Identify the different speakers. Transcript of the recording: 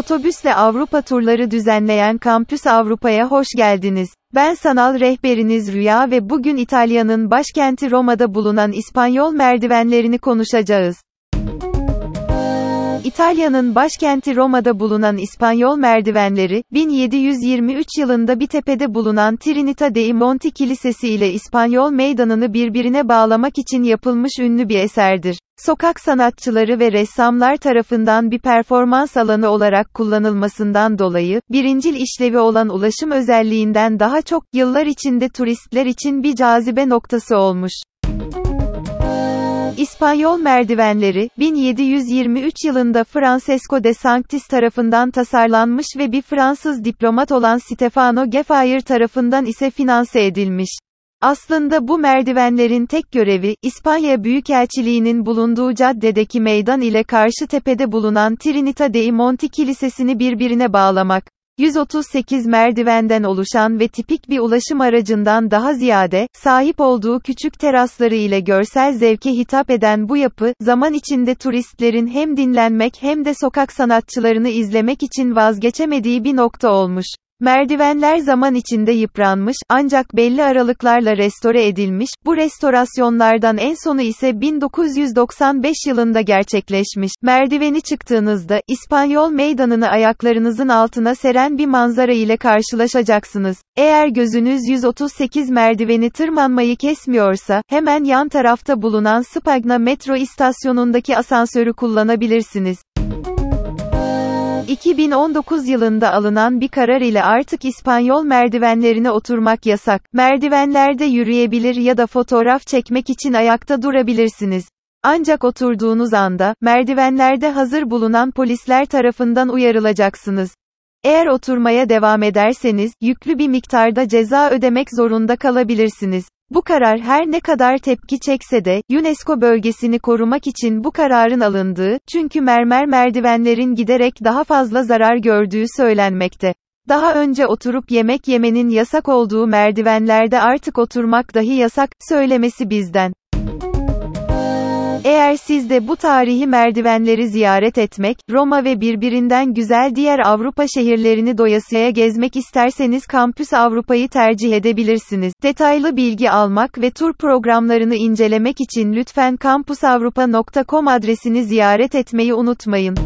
Speaker 1: Otobüsle Avrupa turları düzenleyen Kampüs Avrupa'ya hoş geldiniz. Ben sanal rehberiniz Rüya ve bugün İtalya'nın başkenti Roma'da bulunan İspanyol merdivenlerini konuşacağız. İtalya'nın başkenti Roma'da bulunan İspanyol merdivenleri, 1723 yılında bir tepede bulunan Trinita dei Monti Kilisesi ile İspanyol meydanını birbirine bağlamak için yapılmış ünlü bir eserdir. Sokak sanatçıları ve ressamlar tarafından bir performans alanı olarak kullanılmasından dolayı, birincil işlevi olan ulaşım özelliğinden daha çok, yıllar içinde turistler için bir cazibe noktası olmuş. İspanyol merdivenleri, 1723 yılında Francesco de Sanctis tarafından tasarlanmış ve bir Fransız diplomat olan Stefano Geffayer tarafından ise finanse edilmiş. Aslında bu merdivenlerin tek görevi, İspanya Büyükelçiliği'nin bulunduğu caddedeki meydan ile karşı tepede bulunan Trinita dei Monti Kilisesi'ni birbirine bağlamak. 138 merdivenden oluşan ve tipik bir ulaşım aracından daha ziyade, sahip olduğu küçük terasları ile görsel zevke hitap eden bu yapı, zaman içinde turistlerin hem dinlenmek hem de sokak sanatçılarını izlemek için vazgeçemediği bir nokta olmuş. Merdivenler zaman içinde yıpranmış, ancak belli aralıklarla restore edilmiş, bu restorasyonlardan en sonu ise 1995 yılında gerçekleşmiş. Merdiveni çıktığınızda, İspanyol meydanını ayaklarınızın altına seren bir manzara ile karşılaşacaksınız. Eğer gözünüz 138 merdiveni tırmanmayı kesmiyorsa, hemen yan tarafta bulunan Spagna metro istasyonundaki asansörü kullanabilirsiniz. 2019 yılında alınan bir karar ile artık İspanyol merdivenlerine oturmak yasak. Merdivenlerde yürüyebilir ya da fotoğraf çekmek için ayakta durabilirsiniz. Ancak oturduğunuz anda, merdivenlerde hazır bulunan polisler tarafından uyarılacaksınız. Eğer oturmaya devam ederseniz, yüklü bir miktarda ceza ödemek zorunda kalabilirsiniz. Bu karar her ne kadar tepki çekse de, UNESCO bölgesini korumak için bu kararın alındığı, çünkü mermer merdivenlerin giderek daha fazla zarar gördüğü söylenmekte. Daha önce oturup yemek yemenin yasak olduğu merdivenlerde artık oturmak dahi yasak, söylemesi bizden. Eğer siz de bu tarihi merdivenleri ziyaret etmek, Roma ve birbirinden güzel diğer Avrupa şehirlerini doyasıya gezmek isterseniz Kampüs Avrupa'yı tercih edebilirsiniz. Detaylı bilgi almak ve tur programlarını incelemek için lütfen kampusavrupa.com adresini ziyaret etmeyi unutmayın.